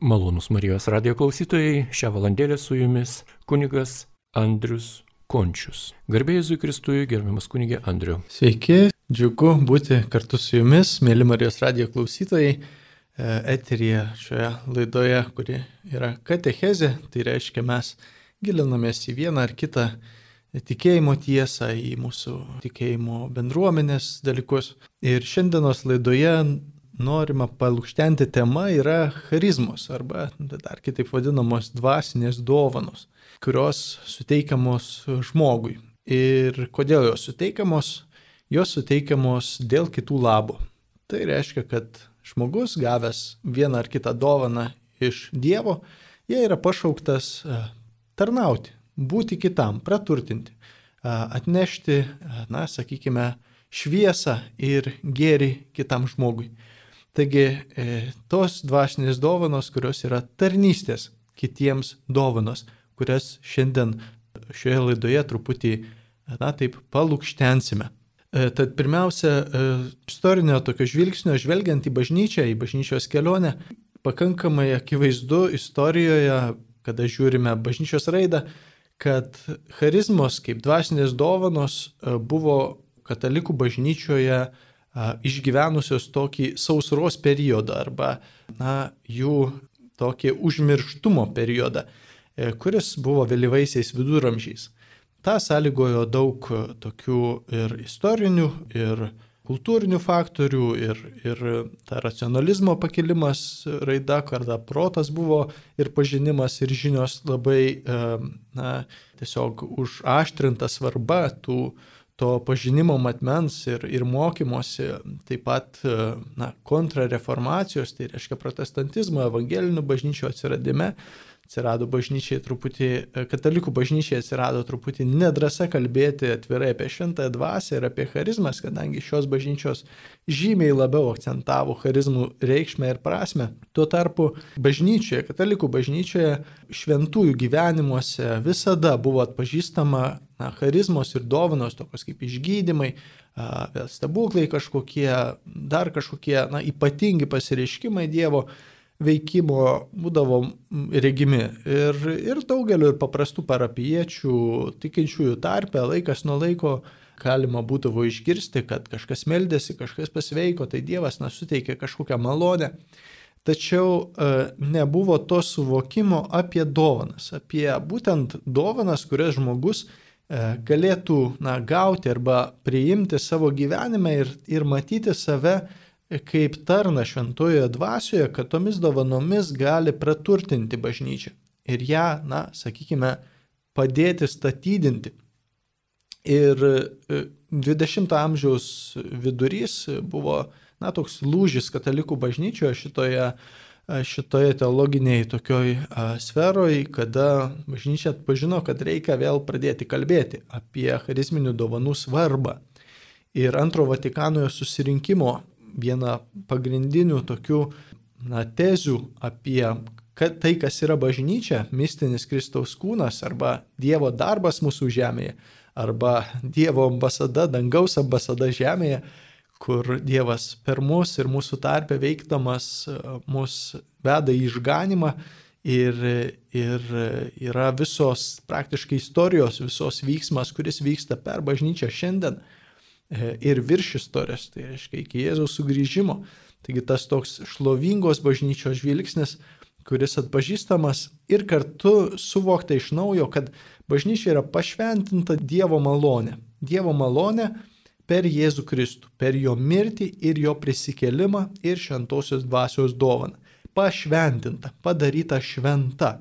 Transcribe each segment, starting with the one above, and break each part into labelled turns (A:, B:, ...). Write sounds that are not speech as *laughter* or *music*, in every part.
A: Malonus Marijos radio klausytojai, šią valandėlę su jumis kunigas Andrius Končius. Garbėjai Jėzui Kristui, gerbiamas kunigė Andriu.
B: Sveiki, džiugu būti kartu su jumis, mėly Marijos radio klausytojai, e, eterija šioje laidoje, kuri yra katechezė, tai reiškia mes gilinamės į vieną ar kitą tikėjimo tiesą, į mūsų tikėjimo bendruomenės dalykus. Ir šiandienos laidoje norima palūkštenti tema yra charizmos arba dar kitaip vadinamos dvasinės dovanos, kurios suteikiamos žmogui. Ir kodėl jos suteikiamos? Jos suteikiamos dėl kitų labo. Tai reiškia, kad žmogus gavęs vieną ar kitą dovaną iš Dievo, jie yra pašauktas e, tarnauti, būti kitam, praturtinti, e, atnešti, e, na, sakykime, šviesą ir gėrį kitam žmogui. Taigi e, tos dvasinės dovanos, kurios yra tarnystės kitiems dovanos, kurias šiandien šioje laidoje truputį, na taip, palūkštensime. E, tad pirmiausia, e, istorinio tokio žvilgsnio, žvelgiant į bažnyčią, į bažnyčios kelionę, pakankamai akivaizdu istorijoje, kada žiūrime bažnyčios raidą, kad charizmos kaip dvasinės dovanos buvo katalikų bažnyčioje išgyvenusios tokį sausros periodą arba na, jų tokį užmirštumo periodą, e, kuris buvo vėlyvaisiais viduramžiais. Ta sąlygojo daug tokių ir istorinių, ir kultūrinių faktorių, ir, ir ta racionalizmo pakilimas, raida, kada protas buvo ir pažinimas, ir žinios labai na, tiesiog užaštrinta svarba tų to pažinimo matmens ir, ir mokymosi, taip pat na, kontrareformacijos, tai reiškia protestantizmo, evangelinių bažnyčių atsiradime, atsirado bažnyčiai truputį, katalikų bažnyčiai atsirado truputį nedrasa kalbėti atvirai apie šventąją dvasę ir apie charizmas, kadangi šios bažnyčios žymiai labiau akcentavo charizmų reikšmę ir prasme. Tuo tarpu bažnyčioje, katalikų bažnyčioje, šventųjų gyvenimuose visada buvo atpažįstama na, charizmos ir dovanos, tokios kaip išgydymai, stebuklai kažkokie, dar kažkokie na, ypatingi pasireiškimai Dievo veikimo būdavo regimi. Ir, ir daugeliu ir paprastų parapiečių, tikinčiųjų tarpe laikas nuo laiko galima būdavo išgirsti, kad kažkas meldėsi, kažkas pasveiko, tai Dievas nesuteikė kažkokią malonę. Tačiau nebuvo to suvokimo apie dovanas, apie būtent dovanas, kurias žmogus galėtų na, gauti arba priimti savo gyvenime ir, ir matyti save kaip tarna šventojoje dvasioje, kad tomis dovanomis gali praturtinti bažnyčią ir ją, na, sakykime, padėti statydinti. Ir 20 e, amžiaus vidurys buvo, na, toks lūžis katalikų bažnyčioje šitoje, e, šitoje teologiniai tokioj sferoje, kada bažnyčia atpažino, kad reikia vėl pradėti kalbėti apie charizminių dovanų svarbą. Ir antro Vatikanojo susirinkimo viena pagrindinių tokių na, tezių apie kad tai, kas yra bažnyčia, mistinis Kristaus kūnas arba Dievo darbas mūsų žemėje, arba Dievo ambasada, dangaus ambasada žemėje, kur Dievas per mus ir mūsų tarpę veikdamas mus veda į išganimą ir, ir yra visos praktiškai istorijos, visos vyksmas, kuris vyksta per bažnyčią šiandien E, ir virš istorijos, tai reiškia iki Jėzaus sugrįžimo. Taigi tas toks šlovingos bažnyčios žvilgsnis, kuris atpažįstamas ir kartu suvokta iš naujo, kad bažnyčia yra pašventinta Dievo malonė. Dievo malonė per Jėzų Kristų, per jo mirtį ir jo prisikelimą ir šventosios dvasios dovaną. Pašventinta, padaryta šventa.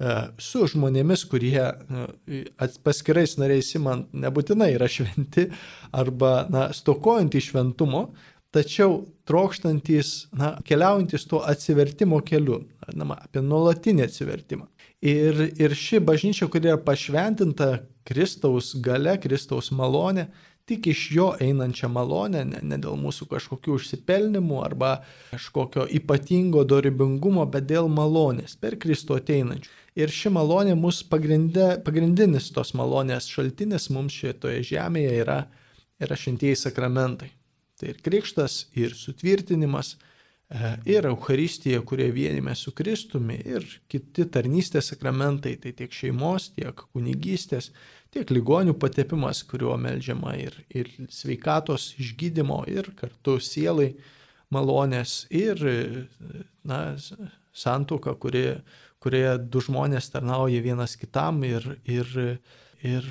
B: E, su žmonėmis, kurie e, paskirais nariais man nebūtinai yra šventi arba na, stokojantys šventumo, tačiau trokštantis, na, keliaujantis tuo atsivertimo keliu, na, apie nuolatinį atsivertimą. Ir, ir ši bažnyčia, kuri yra pašventinta Kristaus gale, Kristaus malonė, tik iš jo einančią malonę, ne, ne dėl mūsų kažkokių užsipelnimų arba kažkokio ypatingo dorybingumo, bet dėl malonės, per Kristų ateinančių. Ir ši malonė mūsų pagrindinis tos malonės šaltinis mums šitoje žemėje yra, yra šintieji sakramentai. Tai ir krikštas, ir sutvirtinimas, ir Euharistija, kurie vienime su Kristumi, ir kiti tarnystės sakramentai, tai tiek šeimos, tiek kunigystės, tiek ligonių patepimas, kuriuo melžiama ir, ir sveikatos išgydymo, ir kartu sielai malonės, ir na, santuoka, kuri, kurioje du žmonės tarnauja vienas kitam ir, ir, ir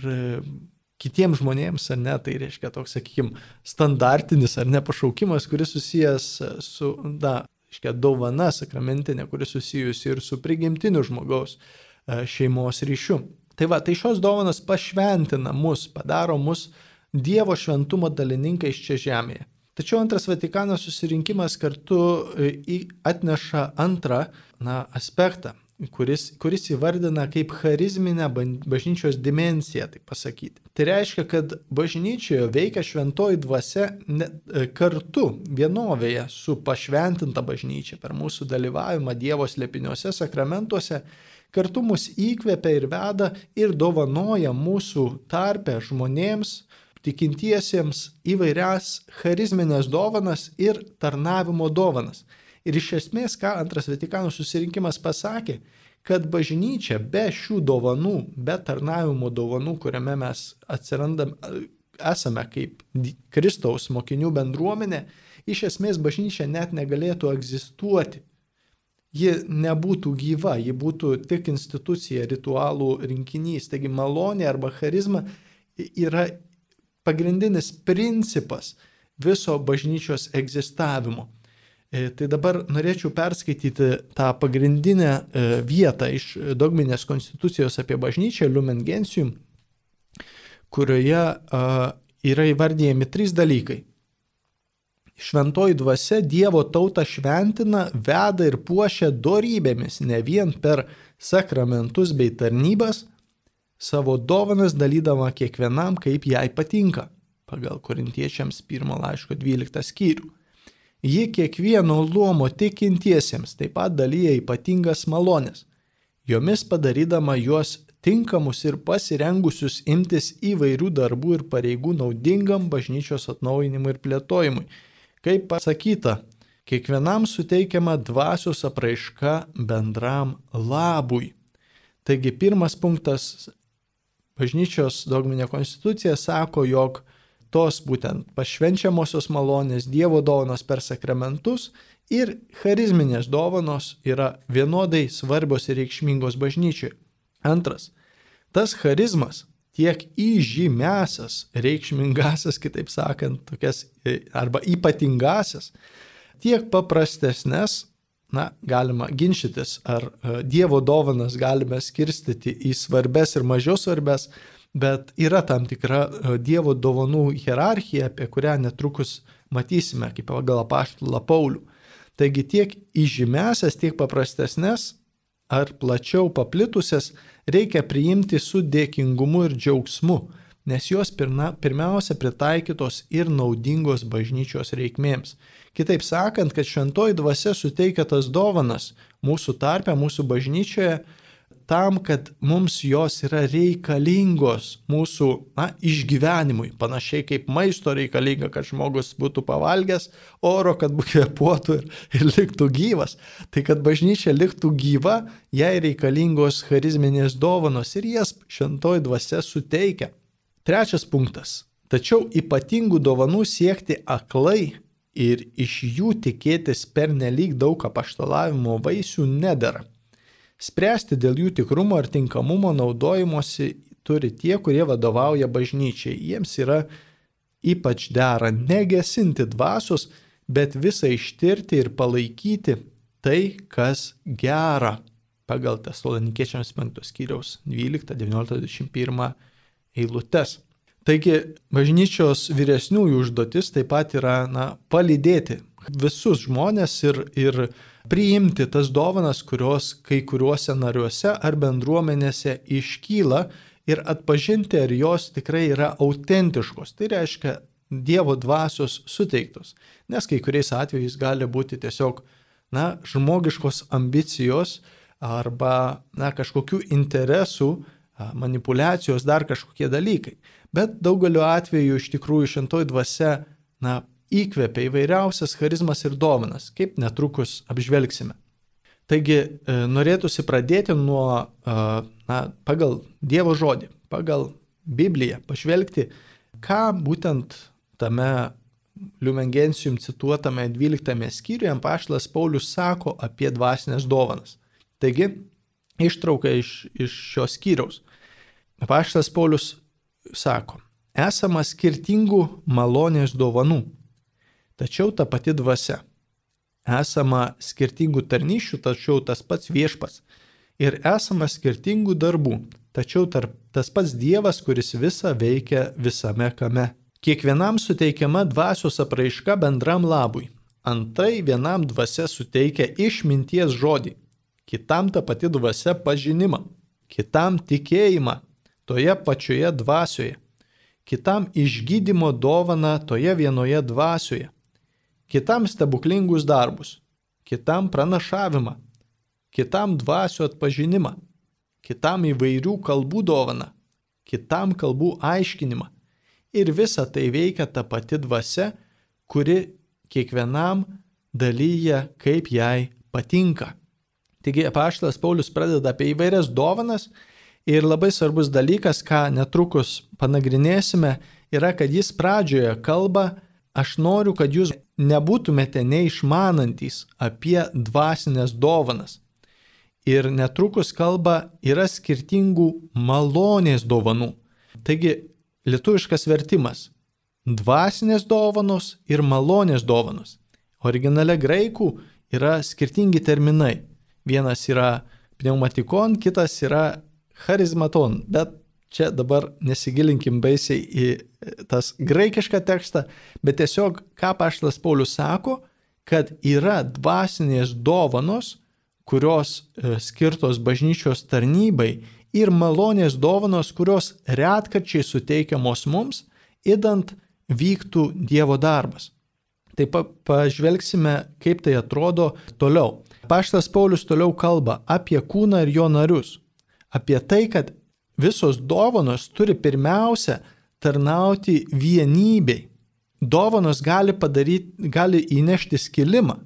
B: kitiems žmonėms, ar ne, tai reiškia toks, sakykime, standartinis ar ne pašaukimas, kuris susijęs su, na, reiškia, dovana sakramentinė, kuris susijusi ir su prigimtiniu žmogaus e, šeimos ryšiu. Tai va, tai šios dovanos pašventina mus, padaro mus Dievo šventumo dalininkais čia žemėje. Tačiau antras Vatikano susirinkimas kartu e, atneša antrą na, aspektą kuris, kuris įvardina kaip charizminę bažnyčios dimenciją, tai pasakyti. Tai reiškia, kad bažnyčioje veikia šventoji dvasia e, kartu vienovėje su pašventinta bažnyčia per mūsų dalyvavimą Dievo slėpiniuose sakramentuose, kartu mus įkvepia ir veda ir dovanoja mūsų tarpę žmonėms, tikintiesiems įvairias charizminės dovanas ir tarnavimo dovanas. Ir iš esmės, ką antras Vatikano susirinkimas pasakė, kad bažnyčia be šių dovanų, be tarnavimo dovanų, kuriame mes atsirandam, esame kaip Kristaus mokinių bendruomenė, iš esmės bažnyčia net negalėtų egzistuoti. Ji nebūtų gyva, ji būtų tik institucija, ritualų rinkinys. Taigi malonė arba charizma yra pagrindinis principas viso bažnyčios egzistavimo. E, tai dabar norėčiau perskaityti tą pagrindinę e, vietą iš dogminės konstitucijos apie bažnyčią Lumen Gentium, kurioje yra įvardyjami trys dalykai. Šventoji dvasia Dievo tautą šventina, veda ir puošia dorybėmis, ne vien per sakramentus bei tarnybas, savo dovanas dalydama kiekvienam, kaip jai patinka, pagal korintiečiams pirmo laiško 12 skyrių. Ji kiekvieno luomo tikintiesiems taip pat dalyja ypatingas malonės, jomis padarydama juos tinkamus ir pasirengusius imtis įvairių darbų ir pareigų naudingam bažnyčios atnaujinimui ir plėtojimui. Kaip pasakyta, kiekvienam suteikiama dvasios apraiška bendram labui. Taigi pirmas punktas bažnyčios dogminė konstitucija sako, jog tos būtent pašvenčiamosios malonės, Dievo dovanos per sakramentus ir charizminės dovanos yra vienodai svarbios ir reikšmingos bažnyčiai. Antras, tas charizmas tiek įžymesias, reikšmingasias, kitaip sakant, tokias e, arba ypatingasias, tiek paprastesnės, na, galima ginčytis, ar e, Dievo dovanas galime skirstyti į svarbes ir mažiau svarbes, bet yra tam tikra e, Dievo dovanų hierarchija, apie kurią netrukus matysime, kaip pagal apaštalą Paulių. Taigi tiek įžymesias, tiek paprastesnės ar plačiau paplitusias reikia priimti su dėkingumu ir džiaugsmu, nes jos pirna, pirmiausia pritaikytos ir naudingos bažnyčios reikmėms. Kitaip sakant, kad šventoji dvasia suteikia tas dovanas mūsų tarpe, mūsų bažnyčioje, tam, kad mums jos yra reikalingos mūsų na, išgyvenimui, panašiai kaip maisto reikalinga, kad žmogus būtų pavalgęs, oro, kad kvėpuotų ir, ir liktų gyvas. Tai kad bažnyčia liktų gyva, jai reikalingos charizminės dovanos ir jas šventoji dvasia suteikia. Trečias punktas. Tačiau ypatingų dovanų siekti aklai ir iš jų tikėtis per nelik daug apaštalavimo vaisių nedara. Spręsti dėl jų tikrumo ar tinkamumo naudojimosi turi tie, kurie vadovauja bažnyčiai. Jiems yra ypač dera negesinti dvasios, bet visą ištirti ir palaikyti tai, kas gera. Pagal Tesalonikiečiams 5 skyriaus 12, 19, 21 eilutes. Taigi bažnyčios vyresniųjų užduotis taip pat yra na, palydėti visus žmonės ir, ir priimti tas dovanas, kurios kai kuriuose nariuose ar bendruomenėse iškyla ir atpažinti, ar jos tikrai yra autentiškos. Tai reiškia Dievo dvasios suteiktos. Nes kai kuriais atvejais gali būti tiesiog, na, žmogiškos ambicijos arba, na, kažkokių interesų, manipulacijos, dar kažkokie dalykai. Bet daugeliu atveju iš tikrųjų šentoji dvasia, na, įkvepia įvairiausias charizmas ir dovanas, kaip netrukus apžvelgsime. Taigi e, norėtųsi pradėti nuo, e, na, pagal Dievo žodį, pagal Bibliją, pažvelgti, ką būtent tame Liumengensium cituotame 12 skyriuje paštas Paulius sako apie dvasinės dovanas. Taigi, ištrauka iš, iš šios skyriaus. Paštas Paulius sako, esama skirtingų malonės dovanų, tačiau ta pati dvasia. Esama skirtingų tarnyšių, tačiau tas pats viešpas. Ir esama skirtingų darbų, tačiau tarp, tas pats Dievas, kuris visą veikia visame kame. Kiekvienam suteikiama dvasios apraiška bendram labui. Antrai vienam dvasia suteikia išminties žodį, kitam ta pati dvasia pažinimą, kitam tikėjimą toje pačioje dvasioje, kitam išgydymo dovana toje vienoje dvasioje, kitam stebuklingus darbus, kitam pranašavimą, kitam dvasio atpažinimą, kitam įvairių kalbų dovana, kitam kalbų aiškinimą. Ir visa tai veikia ta pati dvasia, kuri kiekvienam dalyja, kaip jai patinka. Taigi apaštalas Paulius pradeda apie įvairias dovanas ir labai svarbus dalykas, ką netrukus panagrinėsime, yra, kad jis pradžioje kalba, aš noriu, kad jūs nebūtumėte neišmanantys apie dvasinės dovanas. Ir netrukus kalba yra skirtingų malonės dovanų. Taigi, lietuviškas vertimas - dvasinės dovanos ir malonės dovanos. Originale graikų yra skirtingi terminai. Vienas yra pneumatikon, kitas yra charizmaton, bet čia dabar nesigilinkim baisiai į tas graikišką tekstą, bet tiesiog ką Paštas Paulius sako, kad yra dvasinės dovanos, kurios e, skirtos bažnyčios tarnybai ir malonės dovanos, kurios retkarčiai suteikiamos mums, įdant vyktų Dievo darbas. Taip pat pažvelgsime, kaip tai atrodo toliau. Paštas Paulius toliau kalba apie kūną ir jo narius. Apie tai, kad visos dovanos turi pirmiausia tarnauti vienybei. Dovanos gali, padaryti, gali įnešti skilimą,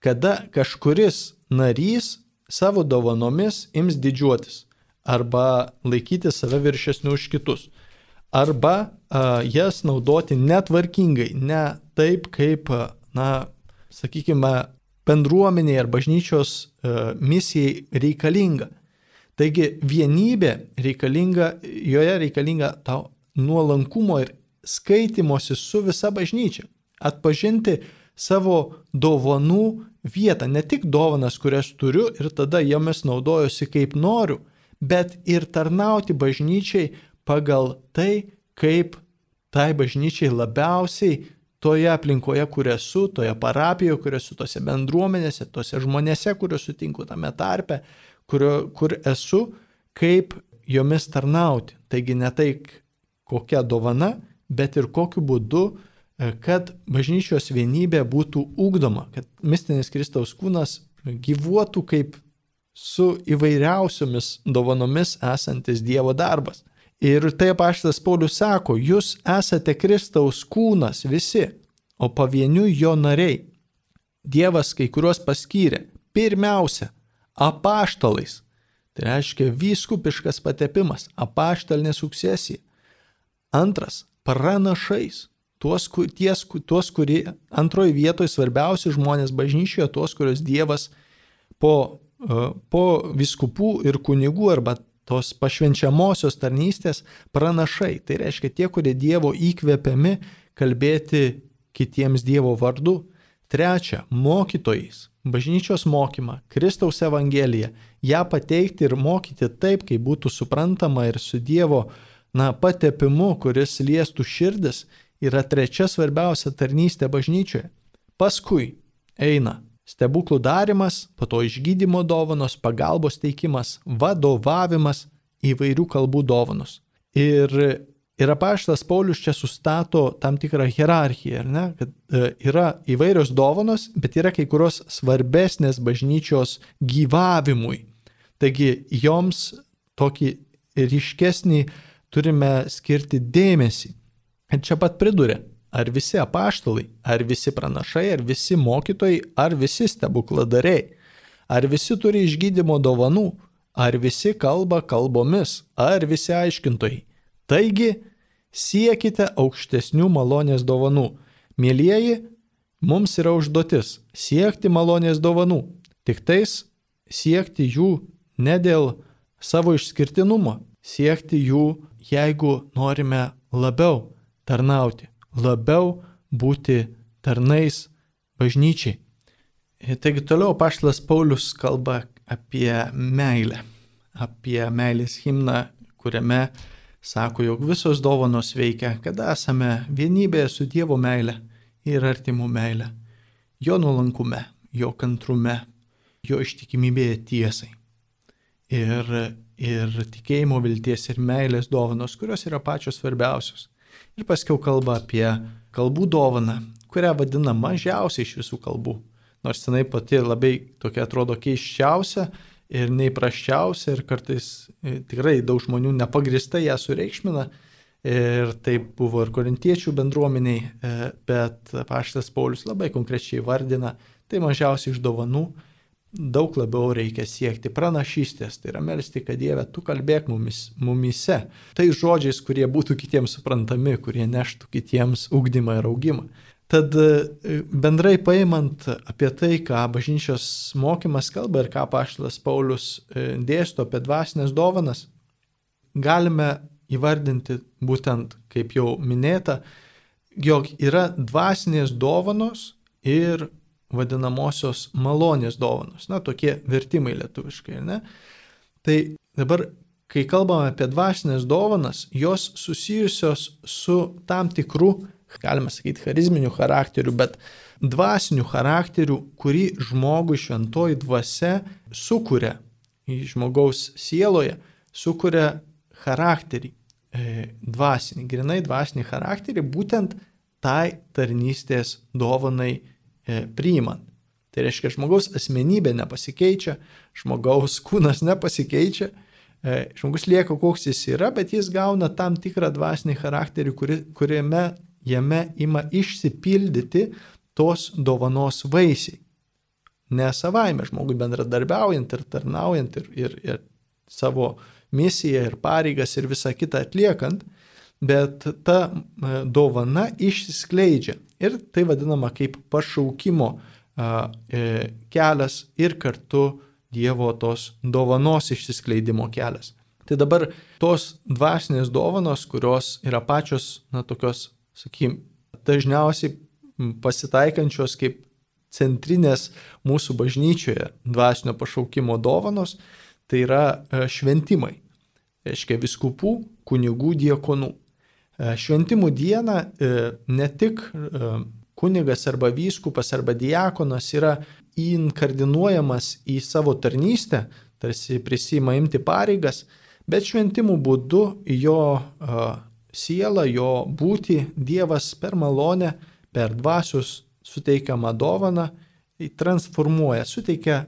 B: kada kažkuris narys savo dovanomis ims didžiuotis arba laikyti save viršesniu už kitus, arba a, jas naudoti netvarkingai, ne taip, kaip, na, sakykime, bendruomeniai ar bažnyčios a, misijai reikalinga. Taigi vienybė reikalinga, joje reikalinga tau nuolankumo ir skaitimosi su visa bažnyčia. Atpažinti savo dovanų vietą, ne tik dovanas, kurias turiu ir tada jomis naudojusi kaip noriu, bet ir tarnauti bažnyčiai pagal tai, kaip tai bažnyčiai labiausiai toje aplinkoje, kur esu, toje parapijoje, kur esu, tose bendruomenėse, tose žmonėse, kuriuos sutinku tame tarpe, kur, kur esu, kaip jomis tarnauti. Taigi ne tai, kokia dovana, bet ir kokiu būdu, e, kad bažnyčios vienybė būtų ugdoma, kad mistinis Kristaus kūnas gyvuotų kaip su įvairiausiomis dovanomis esantis Dievo darbas. Ir tai paštas Paulius sako, jūs esate Kristaus kūnas visi, o pavieniui jo nariai. Dievas kai kuriuos paskyrė pirmiausia apaštalais. Tai reiškia vyskupiškas patepimas, apaštalinė sukcesija. Antras - pranašais. Tuos, ties, tuos kurie antroji vietoje svarbiausi žmonės bažnyčioje, tuos, kuriuos Dievas po po viskupų ir kunigų arba tos pašvenčiamosios tarnystės pranašai. Tai reiškia tie, kurie Dievo įkvepiami kalbėti kitiems Dievo vardu. Trečia - mokytojais. Bažnyčios mokymą, Kristaus Evangeliją, ją pateikti ir mokyti taip, kaip būtų suprantama ir su Dievo, na, patepimu, kuris liestų širdis, yra trečia svarbiausia tarnystė bažnyčioje. Paskui eina stebuklų darimas, po to išgydymo dovanos, pagalbos teikimas, vadovavimas, įvairių kalbų dovanos. Ir, ir apaštas Paulius čia sustato tam tikrą hierarchiją, ne? kad e, yra įvairios dovanos, bet yra kai kurios svarbesnės bažnyčios gyvavimui. Taigi joms tokį ryškesnį turime skirti dėmesį. Ir čia pat pridurė, ar visi apaštalai, ar visi pranašai, ar visi mokytojai, ar visi stebukladariai, ar visi turi išgydymo dovanų, ar visi kalba kalbomis, ar visi aiškintojai. Taigi, siekite aukštesnių malonės dovanų. Mėlyjeji, mums yra užduotis siekti malonės dovanų, tik tais siekti jų ne dėl savo išskirtinumo, siekti jų, jeigu norime labiau tarnauti, labiau būti tarnais bažnyčiai. Taigi toliau paštas Paulius kalba apie meilę, apie meilės himną, kuriame sako, jog visos dovanos veikia, kada esame vienybėje su Dievo meile ir artimų meile, jo nuolankume, jo kantrume, jo ištikimybėje tiesai. Ir, ir tikėjimo vilties ir meilės dovanos, kurios yra pačios svarbiausios. Ir paskiau kalba apie kalbų dovaną, kurią vadina mažiausiai iš visų kalbų. Nors jinai pati labai tokia atrodo keiščiausia ir neįprasčiausia ir kartais e, tikrai daug žmonių nepagristai ją sureikšmina. Ir taip buvo ir korintiečių bendruomeniai, e, bet paštas Paulius labai konkrečiai vardina, tai mažiausiai iš dovanų daug labiau reikia siekti pranašystės, tai yra melstį, kad Dieve, tu kalbėk mumis, mumise, tai žodžiais, kurie būtų kitiems suprantami, kurie neštų kitiems ugdymą ir augimą. Tad e, bendrai paimant apie tai, ką bažnyčios mokymas kalba ir ką paštas Paulius e, dėsto apie dvasinės dovanas, galime įvardinti būtent, kaip jau minėta, jog yra dvasinės dovanos ir vadinamosios malonės dovanos. Na, tokie vertimai lietuviškai, ne? Tai dabar, kai kalbame apie dvasinės dovanas, jos susijusios su tam tikru galima sakyti, charizminių charakterių, bet dvasinių charakterių, kurį žmogui šventoji dvasia sukuria į žmogaus sieloje, sukuria charakterį, e, dvasinį, grinai dvasinį charakterį, būtent tai tarnystės dovanai priimant. Tai reiškia, žmogaus asmenybė nepasikeičia, žmogaus kūnas nepasikeičia, e, žmogus lieka koks jis yra, bet jis gauna tam tikrą dvasinį charakterį, kuri, kuriame jame ima išsipildyti tos dovanos vaisiai. Ne savaime žmogui bendradarbiaujant ir tarnaujant ir, ir, ir savo misiją ir pareigas ir visą kitą atliekant, bet ta e, dovana išsiskleidžia. Ir tai vadinama kaip pašaukimo e, kelias ir kartu Dievo tos dovanos išsiskleidimo kelias. Tai dabar tos dvasinės dovanos, kurios yra pačios, na, tokios sakykim, dažniausiai pasitaikančios kaip centrinės mūsų bažnyčioje dvasinio pašaukimo dovanos, tai yra e, šventimai. Reiškia viskupų, kunigų, diekonų. E, šventimų dieną e, ne tik kunigas arba vyskupas arba diakonas yra inkardinuojamas į savo tarnystę, tarsi prisima imti pareigas, bet šventimų būdu jo sielą, jo būti Dievas per malonę, per dvasios suteikiamą dovaną transformuoja, suteikia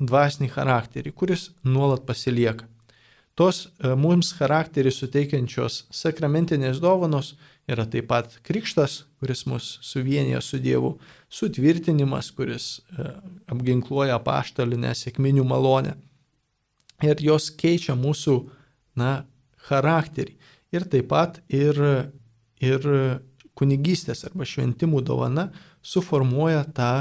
B: dvasinį charakterį, kuris nuolat pasilieka. Tos e, mums charakterį suteikiančios sakramentinės dovanos yra taip pat krikštas, kuris mus suvienyje su Dievu, sutvirtinimas, kuris e, apginkluoja paštalinę sėkminių malonę. Ir jos keičia mūsų na, charakterį ir taip pat ir, ir kunigystės arba šventimų dovana suformuoja tą,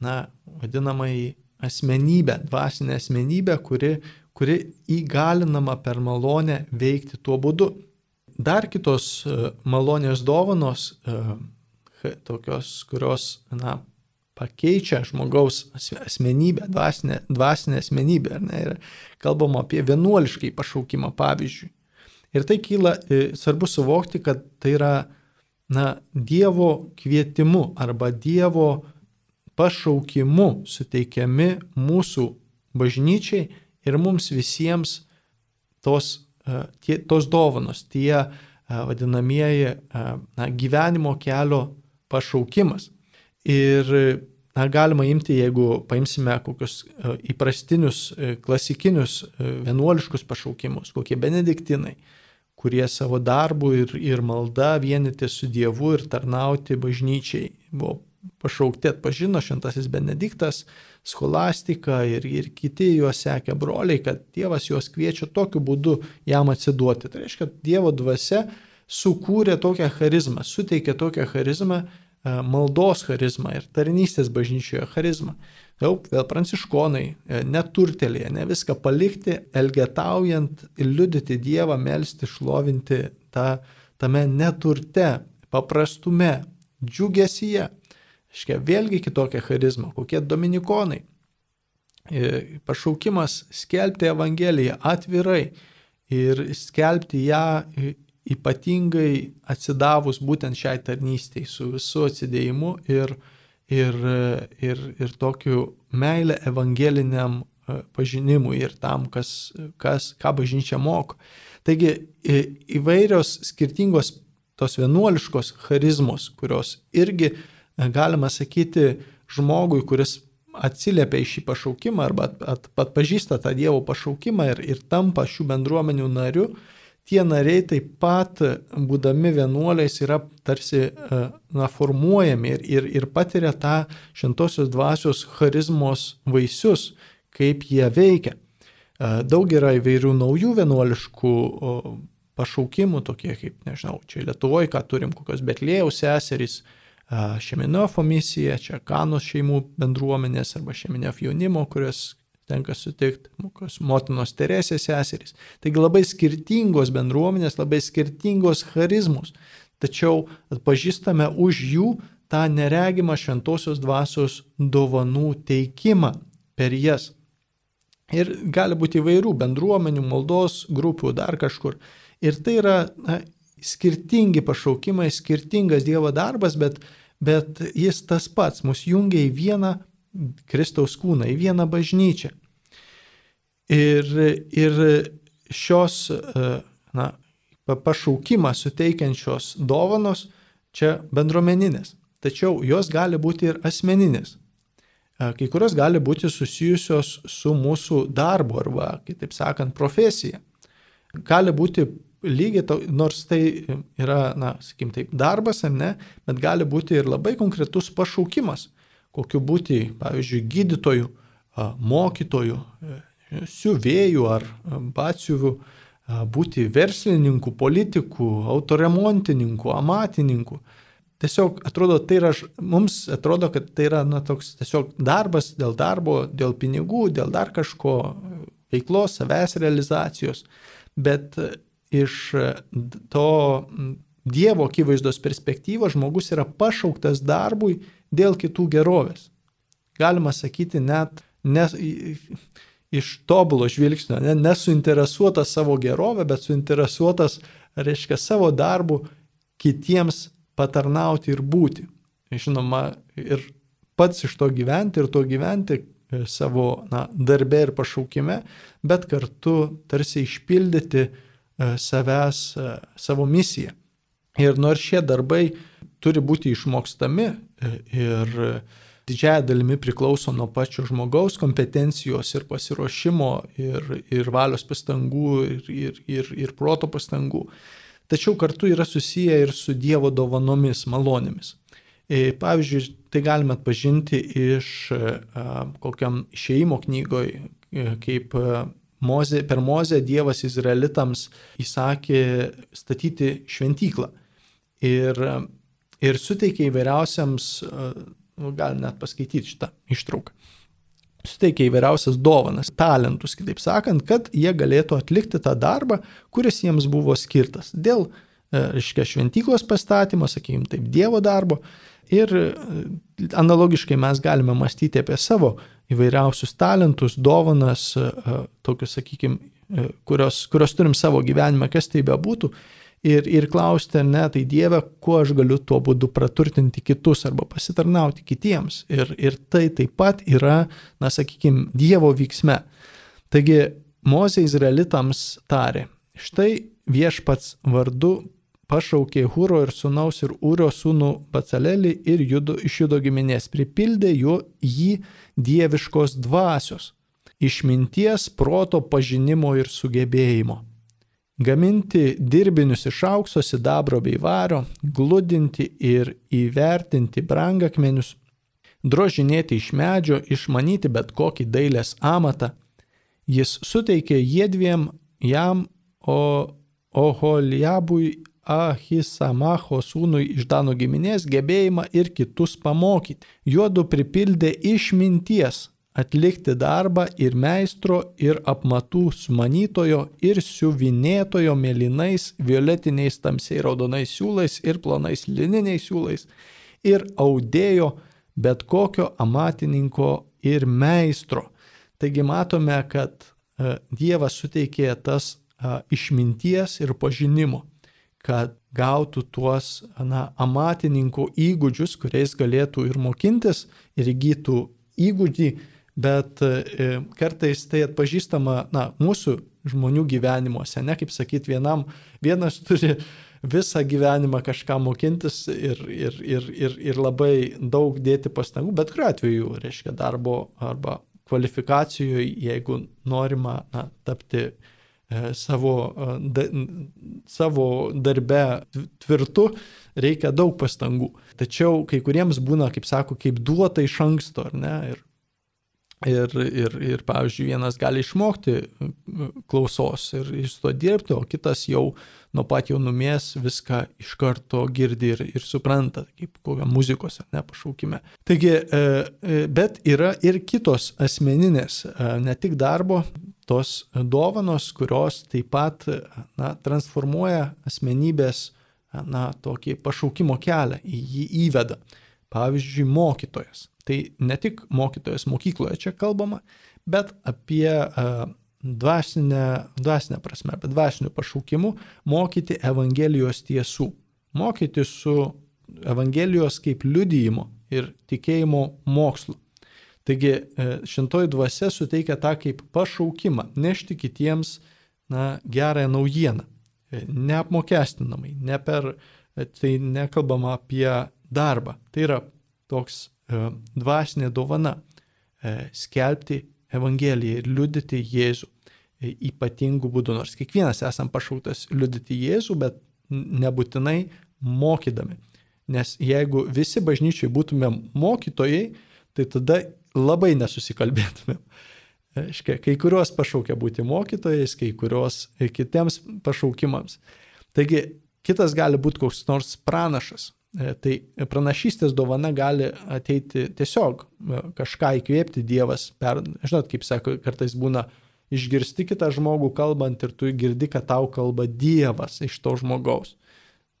B: na, vadinamąjį asmenybę, dvasinę asmenybę, kuri, kuri įgalinama per malonę veikti tuo būdu. Dar kitos e, malonės dovanos, e, tokios, kurios, na, pakeičia žmogaus asmenybę, dvasinę, dvasinę asmenybę. Ne, ir kalbama apie vienuoliškai pašaukimą, pavyzdžiui. Ir tai kyla, e, svarbu suvokti, kad tai yra na, Dievo kvietimu arba Dievo pašaukimu suteikiami mūsų bažnyčiai ir mums visiems tos, e, tie, tos dovanos, tie e, vadinamieji na, gyvenimo kelio pašaukimas. Ir na, galima imti, jeigu paimsime kokius įprastinius, klasikinius vienuoliškus pašaukimus, kokie benediktinai, kurie savo darbu ir, ir malda vienyti su Dievu ir tarnauti bažnyčiai. Buvo pašaukti atpažino šventasis Benediktas, scholastika ir, ir kiti juos sekė broliai, kad Dievas juos kviečia tokiu būdu jam atsiduoti. Tai reiškia, Dievo dvasia sukūrė tokią charizmą, suteikė tokią charizmą, e, maldos charizmą ir tarnystės bažnyčioje charizmą. Jau vėl pranciškonai, e, neturtelėje, ne viską palikti, elgetaujant liudyti Dievą, melstį, šlovinti tą, tame neturte, paprastume, džiugesyje. Iškia, vėlgi kitokia charizma, kokie dominikonai. E, pašaukimas skelbti Evangeliją atvirai ir skelbti ją ypatingai atsidavus būtent šiai tarnystėj su visu atsidėjimu ir, ir, ir, ir tokiu meilę evangeliniam e, pažinimui ir tam, kas, kas, ką bažnyčia moko. Taigi įvairios skirtingos tos vienuoliškos charizmos, kurios irgi, e, galima sakyti, žmogui, kuris atsiliepia į šį pašaukimą arba atpažįsta tą Dievo pašaukimą ir, ir tampa šių bendruomenių nariu, tie nariai taip pat, būdami vienuoliais, yra tarsi e, na, formuojami ir, ir, ir patiria tą šventosios dvasios charizmos vaisius, kaip jie veikia. E, daug yra įvairių naujų vienuoliškų pašaukimų, tokie kaip, nežinau, čia Lietuvoje, ką turim, kokios Betlėjaus seserys, Šeminofo misija, čia Kanos šeimų bendruomenės arba Šeminofo jaunimo, kurios tenka sutikti, motinos Teresės seserys. Taigi labai skirtingos bendruomenės, labai skirtingos charizmus, tačiau atpažįstame už jų tą neregimą šventosios dvasios dovanų teikimą per jas. Ir gali būti įvairių bendruomenių, maldos grupių, dar kažkur. Ir tai yra na, skirtingi pašaukimai, skirtingas Dievo darbas, bet, bet jis tas pats mus jungia į vieną Kristaus kūną, į vieną bažnyčią. Ir, ir šios na, pašaukimą suteikiančios dovanos čia bendruomeninės, tačiau jos gali būti ir asmeninės. Kai kurios gali būti susijusios su mūsų darbu arba, kitaip sakant, profesija. Gali būti lygiai, to, nors tai yra, na, sakykim, taip, darbas ar ne, bet gali būti ir labai konkretus pašaukimas, kokiu būti, pavyzdžiui, gydytojų, mokytojų, siuvėjų ar batsiuvių, būti verslininku, politiku, autoremontininku, amatininku. Tiesiog atrodo, tai yra, mums atrodo, kad tai yra na, toks tiesiog darbas dėl darbo, dėl pinigų, dėl dar kažko, veiklos, savęs realizacijos. Bet iš to Dievo akivaizdos perspektyvos žmogus yra pašauktas darbui dėl kitų gerovės. Galima sakyti net, nes, iš tobulo žvilgsnio, ne, nesuinteresuotas savo gerovę, bet suinteresuotas, reiškia, savo darbu kitiems patarnauti ir būti. Žinoma, ir pats iš to gyventi ir to gyventi e, savo na, darbę ir pašaukime, bet kartu tarsi išpildyti e, savęs, e, savo misiją. Ir nors šie darbai turi būti išmokstami ir didžiaja dalimi priklauso nuo pačio žmogaus kompetencijos ir pasiruošimo ir, ir valios pastangų ir, ir, ir, ir proto pastangų. Tačiau kartu yra susiję ir su Dievo dovanomis, malonėmis. E, pavyzdžiui, tai galime atpažinti iš kokiam išeimo knygoje, kaip Moze, per Mozę Dievas Izraelitams įsakė statyti šventyklą. Ir, ir suteikė įvairiausiams nu, galim net paskaityti šitą ištrauką. Suteikia įvairiausias dovanas, talentus, kitaip sakant, kad jie galėtų atlikti tą darbą, kuris jiems buvo skirtas. Dėl, reiškia, šventyklos pastatymo, sakykime, taip, Dievo darbo. Ir e, analogiškai mes galime mąstyti apie savo įvairiausius talentus, dovanas, e, tokius, sakykime, kurios, kurios turim savo gyvenime, kas tai bebūtų, ir, ir klausti, ne, tai Dieve, kuo aš galiu tuo būdu praturtinti kitus arba pasitarnauti kitiems. Ir, ir tai taip pat yra, na, sakykime, Dievo vyksme. Taigi Mozė Izraelitams tarė, štai viešpats vardu pašaukė Hūro ir sunaus ir Ūrio sūnų Bacalelį ir judo, iš judo giminės, pripildė jo jį dieviškos dvasios, išminties, proto, pažinimo ir sugebėjimo gaminti dirbinius iš aukso, sidabro bei vario, gludinti ir įvertinti brangakmenius, drožinėti iš medžio, išmanyti bet kokį dailės amatą. Jis suteikė jiedviem jam, o Oholiabui Ahisamacho sūnui iš Dano giminės gebėjimą ir kitus pamokyti. Juodu pripildė išminties atlikti darbą ir meistro, ir apmatų sumanytojo, ir siuvinėtojo mėlynais, violetiniais, tamsiai raudonais siūlais ir plonais lininiais siūlais, ir audėjo bet kokio amatininko ir meistro. Taigi matome, kad e, Dievas suteikė tas išminties ir pažinimo, kad gautų tuos na, amatininkų įgūdžius, kuriais galėtų ir mokintis, ir įgytų įgūdį, bet e, kartais tai atpažįstama na, mūsų žmonių gyvenimuose, ne kaip sakyti, vienam, vienas turi visą gyvenimą kažką mokintis ir, ir, ir, ir, ir labai daug dėti pastangų, bet kuriuo atveju, reiškia, darbo arba kvalifikacijoje, jeigu norima na, tapti savo, e, da, savo darbe tvirtu, reikia daug pastangų. Tačiau kai kuriems būna, kaip sako, kaip duota iš anksto, ar ne? Ir, ir, ir, ir pavyzdžiui, vienas gali išmokti e, klausos ir iš to dirbti, o kitas jau nuo pat jaunumės viską iš karto girdi ir, ir supranta, kaip kokią muzikos ar ne pašaukime. Taigi, bet yra ir kitos asmeninės, ne tik darbo, tos dovanos, kurios taip pat na, transformuoja asmenybės na, tokį pašaukimo kelią, į jį įveda. Pavyzdžiui, mokytojas. Tai ne tik mokytojas mokykloje čia kalbama, bet apie dvasinę, dvasinę prasme, apie dvasinių pašaukimų mokyti Evangelijos tiesų. Mokyti su Evangelijos kaip liudyjimo ir tikėjimo mokslu. Taigi e, šintoji dvasia suteikia tą kaip pašaukimą nešti kitiems na, gerąją naujieną, e, neapmokestinamai, ne per, e, tai nekalbama apie darbą. Tai yra toks dvasinė dovana skelbti Evangeliją ir liudyti Jėzų ypatingų būdų, nors kiekvienas esam pašauktas liudyti Jėzų, bet nebūtinai mokydami. Nes jeigu visi bažnyčiai būtume mokytojai, tai tada labai nesusikalbėtumėm. Aiškia, kai kurios pašaukia būti mokytojais, kai kurios kitiems pašaukimams. Taigi, kitas gali būti koks nors pranašas. E, tai pranašystės dovana gali ateiti tiesiog e, kažką įkvėpti Dievas. Per, žinot, kaip sako, kartais būna išgirsti kitą žmogų kalbant ir tu girdi, kad tau kalba Dievas iš to žmogaus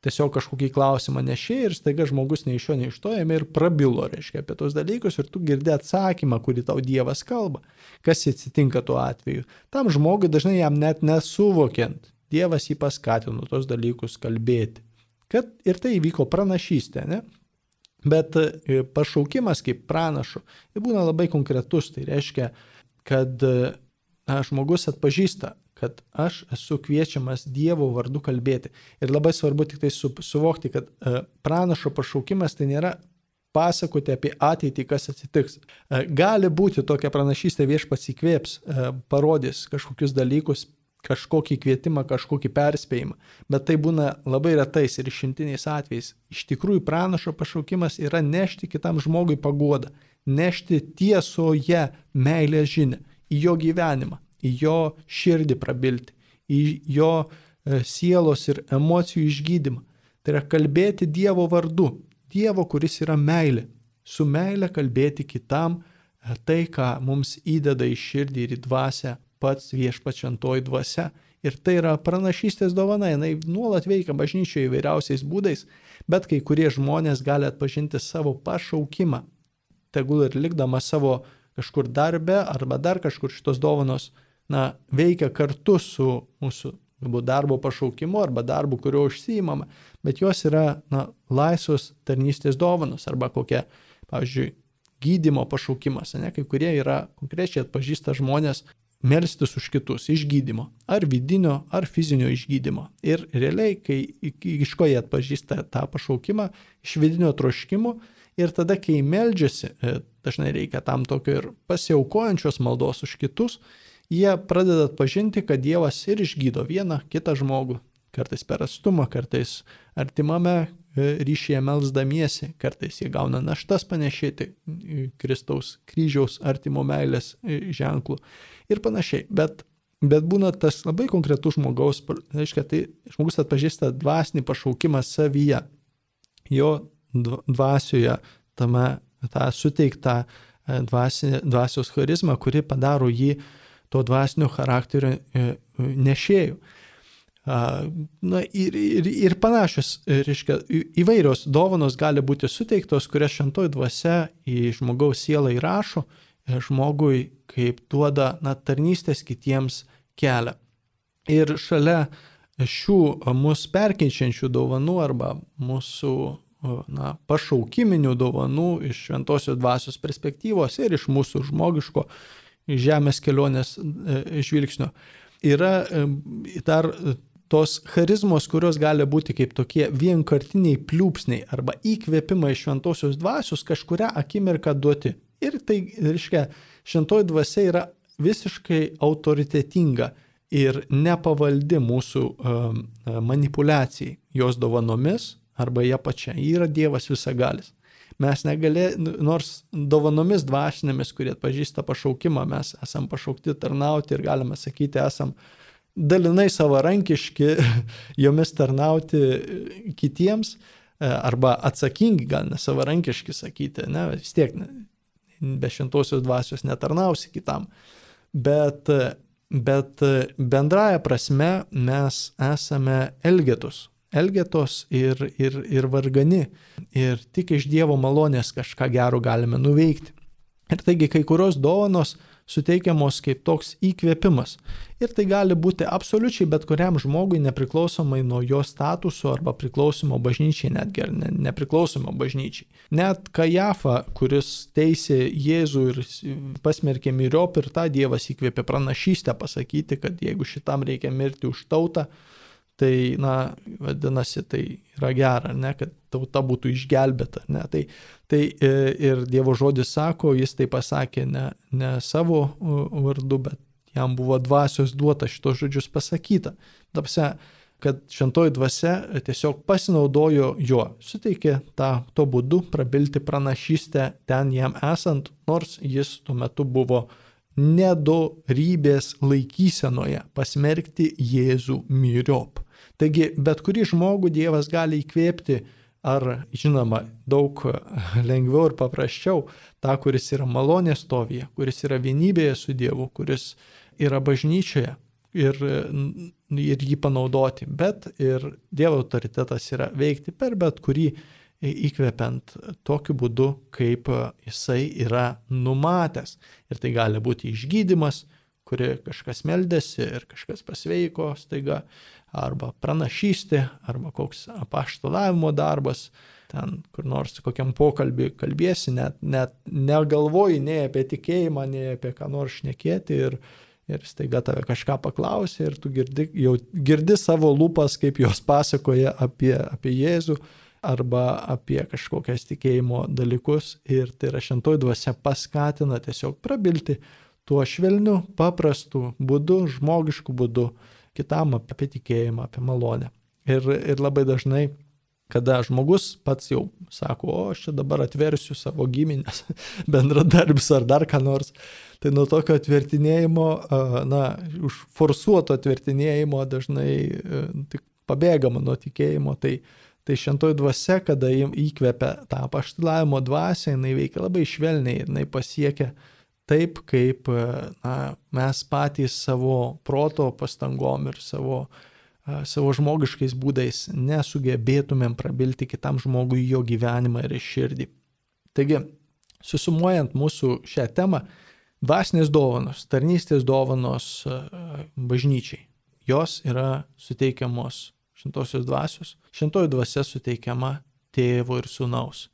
B: tiesiog kažkokį klausimą nešė ir staiga žmogus nei iš jo, nei iš to ėmė ir prabilo, reiškia, apie tos dalykus ir tu girdi atsakymą, kurį tau Dievas kalba. Kas atsitinka tuo atveju? Tam žmogui dažnai jam net nesuvokiant, Dievas jį paskatino tos dalykus kalbėti. Kad ir tai įvyko pranašystė, ne? Bet e, pašaukimas kaip pranašo, tai būna labai konkretus, tai reiškia, kad na, žmogus atpažįsta, kad aš esu kviečiamas Dievo vardu kalbėti. Ir labai svarbu tik tai su, suvokti, kad e, pranašo pašaukimas tai nėra pasakoti apie ateitį, kas atsitiks. E, gali būti tokia pranašystė viešpats įkvėps, e, parodys kažkokius dalykus, kažkokį kvietimą, kažkokį perspėjimą, bet tai būna labai retais ir išimtiniais atvejais. Iš tikrųjų, pranašo pašaukimas yra nešti kitam žmogui paguodą, nešti tiesoje meilės žinę į jo gyvenimą, į jo širdį prabilti, į jo e, sielos ir emocijų išgydymą. Tai yra kalbėti Dievo vardu, Dievo, kuris yra meilė. Su meilė kalbėti kitam e, tai, ką mums įdeda į širdį ir į dvasę pats viešpačiantoji dvasia. Ir tai yra pranašystės dovana, jinai nuolat veikia bažnyčioje įvairiausiais būdais, bet kai kurie žmonės gali atpažinti savo pašaukimą, tegul ir likdama savo kažkur darbe arba dar kažkur šitos dovanos na, veikia kartu su mūsų galbūt darbo pašaukimu arba darbu, kuriuo užsijimama, bet jos yra na, laisvos tarnystės dovanos arba kokia, pavyzdžiui, gydimo pašaukimas, ne, kai kurie yra konkrečiai atpažįsta žmonės melstis už kitus išgydymo, ar vidinio, ar fizinio išgydymo. Ir realiai, kai iš ko jie atpažįsta tą pašaukimą, iš vidinio troškimo, ir tada, kai meldžiasi, e, dažnai reikia tam tokio ir pasiaukojančios maldos už kitus, jie pradeda atpažinti, kad Dievas ir išgydo vieną kitą žmogų, kartais per atstumą, kartais artimame e, ryšyje melzdamiesi, kartais jie gauna naštas panešėti Kristaus kryžiaus artimo meilės e, ženklų ir panašiai. Bet, bet būna tas labai konkretus žmogaus, reiškia, tai žmogus atpažįsta dvasinį pašaukimą savyje, jo dvasioje, tame tą suteiktą e, dvasinį, dvasios charizmą, kuri padaro jį to dvasinio charakterio nešėjų. Na ir, ir, ir panašios, reiškia, įvairios dovanos gali būti suteiktos, kurias šventoji dvasia į žmogaus sielą įrašo, e, žmogui kaip duoda na, tarnystės kitiems kelią. Ir šalia šių mūsų perkeičiančių dovanų arba mūsų na, pašaukiminių dovanų iš šventosios dvasios perspektyvos ir iš mūsų žmogiško žemės kelionės e, žvilgsnio yra e, dar tos charizmos, kurios gali būti kaip tokie vienkartiniai pliūpsniai arba įkvėpimai šventosios dvasios kažkuria akimirką duoti. Ir tai reiškia, šventoji dvasia yra visiškai autoritetinga ir nepavaldi mūsų um, manipulacijai, jos dovanomis arba ją pačią. Ji yra Dievas visagalis. Mes negalė, nors dovanomis dvasinėmis, kurie atpažįsta pašaukimą, mes esam pašaukti tarnauti ir galime sakyti, esam dalinai savarankiški *laughs* jomis tarnauti kitiems e, arba atsakingi, gal nesavarankiški sakyti, ne, vis tiek be šventosios dvasios netarnausi kitam. Bet, bet bendraja prasme mes esame elgetus. Elgetos ir, ir, ir vargani. Ir tik iš Dievo malonės kažką gero galime nuveikti. Ir taigi kai kurios dovanos suteikiamos kaip toks įkvėpimas. Ir tai gali būti absoliučiai bet kuriam žmogui nepriklausomai nuo jo statuso arba priklausimo bažnyčiai, netgi ar ne, nepriklausimo bažnyčiai. Net Kajafa, kuris teisė Jėzų ir pasmerkė myriop ir tą Dievas įkvėpė pranašystę pasakyti, kad jeigu šitam reikia mirti už tautą, tai, na, vadinasi, tai yra gera, ne, kad tauta būtų išgelbėta. Ne, tai, tai e, ir Dievo žodis sako, jis tai pasakė ne, ne savo vardu, bet jam buvo dvasios duota šitos žodžius pasakyta. Tapse, kad šventoji dvasia tiesiog pasinaudojo juo, suteikė tą to būdu prabilti pranašystę ten jam esant, nors jis tuo metu buvo nedorybės laikysenoje pasmerkti Jėzų myriop. Taigi bet kurį žmogų Dievas gali įkvėpti, ar žinoma, daug *laughs* lengviau ir paprasčiau, tą, kuris yra malonės stovyje, kuris yra vienybėje su Dievu, kuris yra bažnyčioje ir, ir jį panaudoti. Bet ir Dievo autoritetas yra veikti per bet kurį įkvepiant tokiu būdu, kaip jisai yra numatęs. Ir tai gali būti išgydymas, kuri kažkas meldėsi ir kažkas pasveiko staiga, arba pranašystė, arba koks apaštalavimo darbas, ten kur nors kokiam pokalbį kalbėsi, net, net negalvoji nei apie tikėjimą, nei apie ką nors šnekėti ir, ir staiga tave kažką paklausė ir tu girdi, jau girdi savo lūpas, kaip jos pasakoja apie, apie Jėzų arba apie kažkokias tikėjimo dalykus ir tai yra šentoji dvasia paskatina tiesiog prabilti tuo švelniu, paprastu būdu, žmogišku būdu kitam apie tikėjimą, apie malonę. Ir, ir labai dažnai, kada žmogus pats jau sako, o aš čia dabar atversiu savo giminės, *laughs* bendradarbius ar dar ką nors, tai nuo tokio atvertinėjimo, na, už forsuoto atvertinėjimo dažnai e, tik pabėgama nuo tikėjimo. Tai, tai šentoji dvasia, kada įkvepia tą paštilavimo dvasę, jinai veikia labai švelniai jinai pasiekia uh, taip, kaip na, mes patys savo proto pastangom ir savo, savo žmogiškais būdais nesugebėtumėm prabilti kitam žmogui jo gyvenimą ir širdį. Taigi, susumuojant mūsų šią temą, dvasinės dovanos, tarnystės dovanos bažnyčiai, jos yra suteikiamos šintosios dvasios, šintoji dvasia suteikiama tėvo ir sunaus.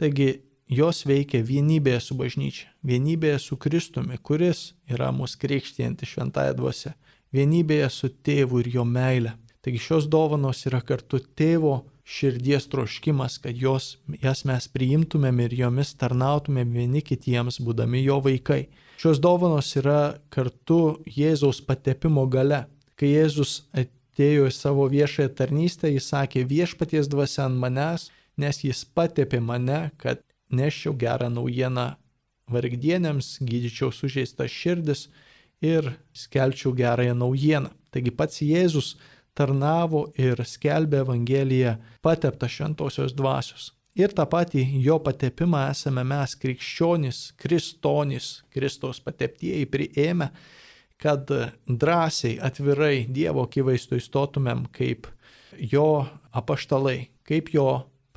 B: Taigi jos veikia vienybėje su bažnyčia, vienybėje su Kristumi, kuris yra mūsų krikštijanti šventąją dvasę, vienybėje su tėvu ir jo meile. Taigi šios dovanos yra kartu tėvo širdies troškimas, kad jos, jas mes priimtumėm ir jomis tarnautumėm vieni kitiems, būdami jo vaikai. Šios dovanos yra kartu Jėzaus patepimo gale. Kai Jėzus atėjo į savo viešąją tarnystę, jis sakė viešpaties dvasia ant manęs, nes jis patepė mane, kad neščiau gerą naujieną vargdienėms, gydyčiau sužeistas širdis ir skelčiau gerąją naujieną. Taigi pats Jėzus tarnavo ir skelbė Evangeliją pateptą šventosios dvasios. Ir tą patį jo patepimą esame mes krikščionys, kristonys, Kristaus pateptieji priėmę, kad drąsiai, atvirai Dievo akivaizdu įstotumėm kaip jo apaštalai, kaip jo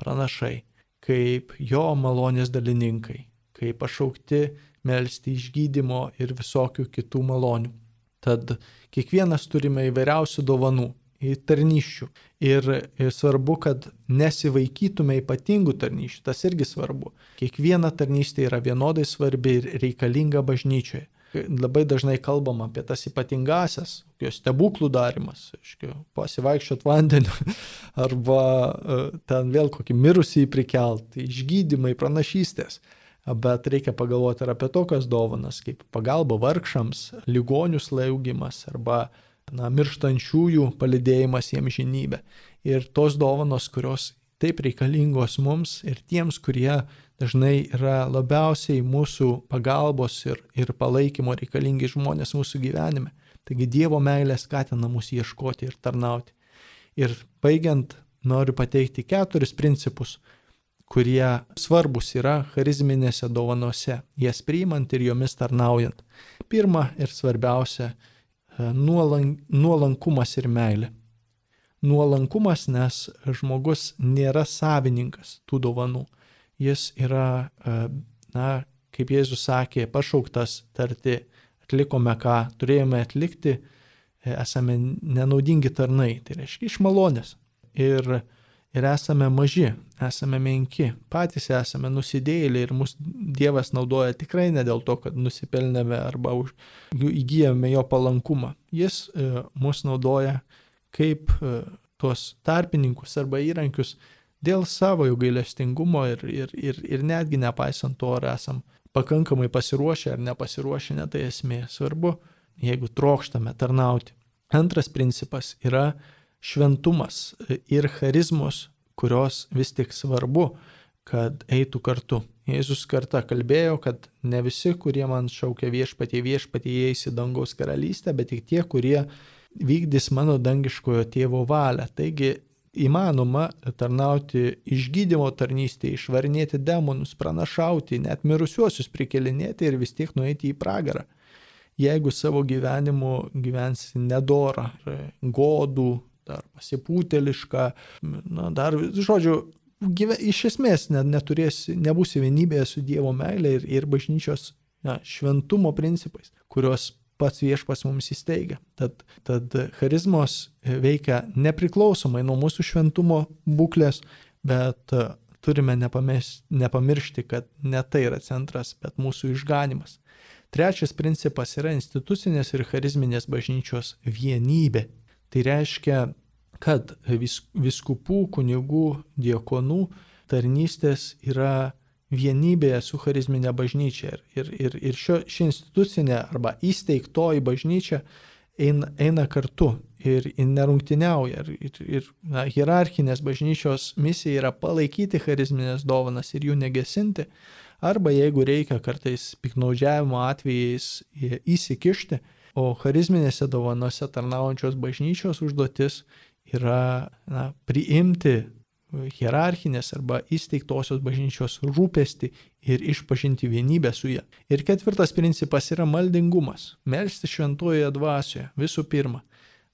B: pranašai, kaip jo malonės dalininkai, kaip pašaukti melstį išgydymo ir visokių kitų malonių. Tad kiekvienas turime įvairiausių dovanų tarnyščių. Ir svarbu, kad nesivaikytume ypatingų tarnyščių, tas irgi svarbu. Kiekviena tarnystė yra vienodai svarbi ir reikalinga bažnyčioje. Labai dažnai kalbam apie tas ypatingasias, jos stebuklų darimas, pasivaikščiot vandeniu, *laughs* arba e, ten vėl kokį mirusį prikelti, išgydymai, pranašystės. Bet reikia pagalvoti ir apie tokias dovanas, kaip pagalba vargšams, ligonių slaugimas arba na, mirštančiųjų palidėjimas jiems žinybę. Ir tos dovanos, kurios taip reikalingos mums ir tiems, kurie dažnai yra labiausiai mūsų pagalbos ir, ir palaikymo reikalingi žmonės mūsų gyvenime. Taigi Dievo meilė skatina mus ieškoti ir tarnauti. Ir baigiant, noriu pateikti keturis principus, kurie svarbus yra charizminėse dovanose, jas priimant ir jomis tarnaujant. Pirma ir svarbiausia nuolank, nuolankumas ir meilė. Nuolankumas, nes žmogus nėra savininkas tų dovanų. Jis yra, e, na, kaip Jėzus sakė, pašauktas tarti, atlikome ką turėjome atlikti, e, esame nenaudingi tarnai, tai reiškia iš malonės. Ir ir esame maži, esame menki, patys esame nusidėjėliai ir mus Dievas naudoja tikrai ne dėl to, kad nusipelnėme arba už, įgyjame jo palankumą. Jis e, mus naudoja kaip e, tuos tarpininkus arba įrankius dėl savo jų gailestingumo ir, ir, ir, ir netgi nepaisant to, ar esam pakankamai pasiruošę ar nepasiruošę, ne tai esmė. Svarbu, jeigu trokštame tarnauti. Antras principas yra šventumas ir charizmos, kurios vis tik svarbu, kad eitų kartu. Jėzus kartą kalbėjo, kad ne visi, kurie man šaukia viešpatie viešpatie, įeis į dangaus karalystę, bet tik tie, kurie vykdys mano dangiškojo tėvo valią. Taigi įmanoma tarnauti išgydymo tarnystėje, išvarinėti demonus, pranašauti, net mirusiuosius prikelinėti ir vis tiek nueiti į pragarą. Jeigu savo gyvenimu gyvensi nedorą, godų, ar pasipūteliška, na, dar, žodžiu, gyve, iš esmės net neturėsi, nebūsi vienybėje su Dievo meilė ir, ir bažnyčios na, šventumo principais, kurios pats viešpas mums įsteigia. Tad, tad charizmos veikia nepriklausomai nuo mūsų šventumo būklės, bet e, turime nepamiršti, kad ne tai yra centras, bet mūsų išganimas. Trečias principas yra institucinės ir charizminės bažnyčios vienybė. Tai reiškia, kad vis, viskupų, kunigų, diekonų tarnystės yra vienybėje su charizminė bažnyčia. Ir, ir, ir šio, ši institucinė arba įsteigtoji bažnyčia eina, eina kartu ir nerungtiniauja. Ir, ir, ir na, hierarchinės bažnyčios misija yra palaikyti charizminės dovanas ir jų negesinti. Arba jeigu reikia kartais piknaudžiavimo atvejais įsikišti, O charizminėse dovanose tarnaujančios bažnyčios užduotis yra na, priimti hierarchinės arba įsteigtosios bažnyčios rūpesti ir išpažinti vienybę su ją. Ir ketvirtas principas yra maldingumas. Melsti šventojoje dvasioje visų pirma.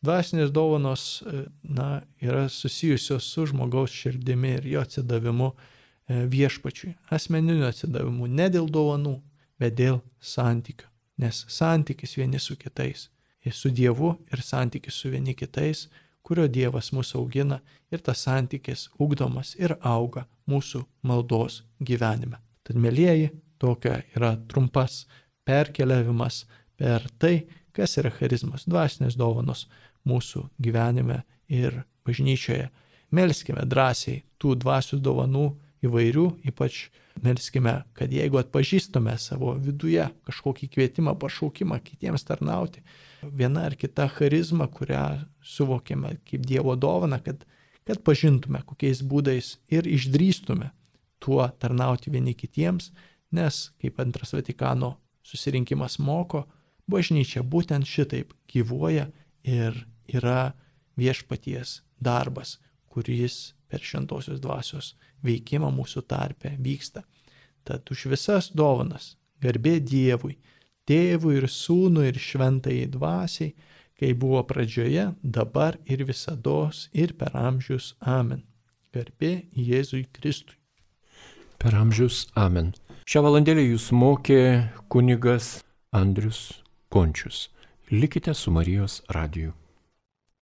B: Dvasinės dovanos na, yra susijusios su žmogaus širdimi ir jo atsidavimu e, viešpačiui. Asmeniniu atsidavimu ne dėl dovanų, bet dėl santykių nes santykis vieni su kitais, su Dievu ir santykis su vieni kitais, kurio Dievas mūsų augina ir tas santykis ugdomas ir auga mūsų maldos gyvenime. Tad, mėlyjeji, tokia yra trumpas perkeliavimas per tai, kas yra charizmas, dvasinės dovanos mūsų gyvenime ir bažnyčioje. melskime drąsiai tų dvasių dovanų įvairių, ypač melskime, kad jeigu atpažįstume savo viduje kažkokį kvietimą, pašaukimą kitiems tarnauti, viena ar kita charizma, kurią suvokėme kaip Dievo dovana, kad, kad pažintume, kokiais būdais ir išdrįstume tuo tarnauti vieni kitiems, nes, kaip antras Vatikano susirinkimas moko, bažnyčia būtent šitaip gyvuoja ir yra viešpaties darbas, kuris per šventosios dvasios veikimą mūsų tarpe vyksta. Tad už visas dovanas garbė Dievui, Tėvui ir Sūnui ir Šventai Dvasiai, kai buvo pradžioje, dabar ir visada ir per amžius. Amen. Garbė Jėzui Kristui.
A: Per amžius. Amen. Šią valandėlę jūs mokė kunigas Andrius Končius. Likite su Marijos radiju.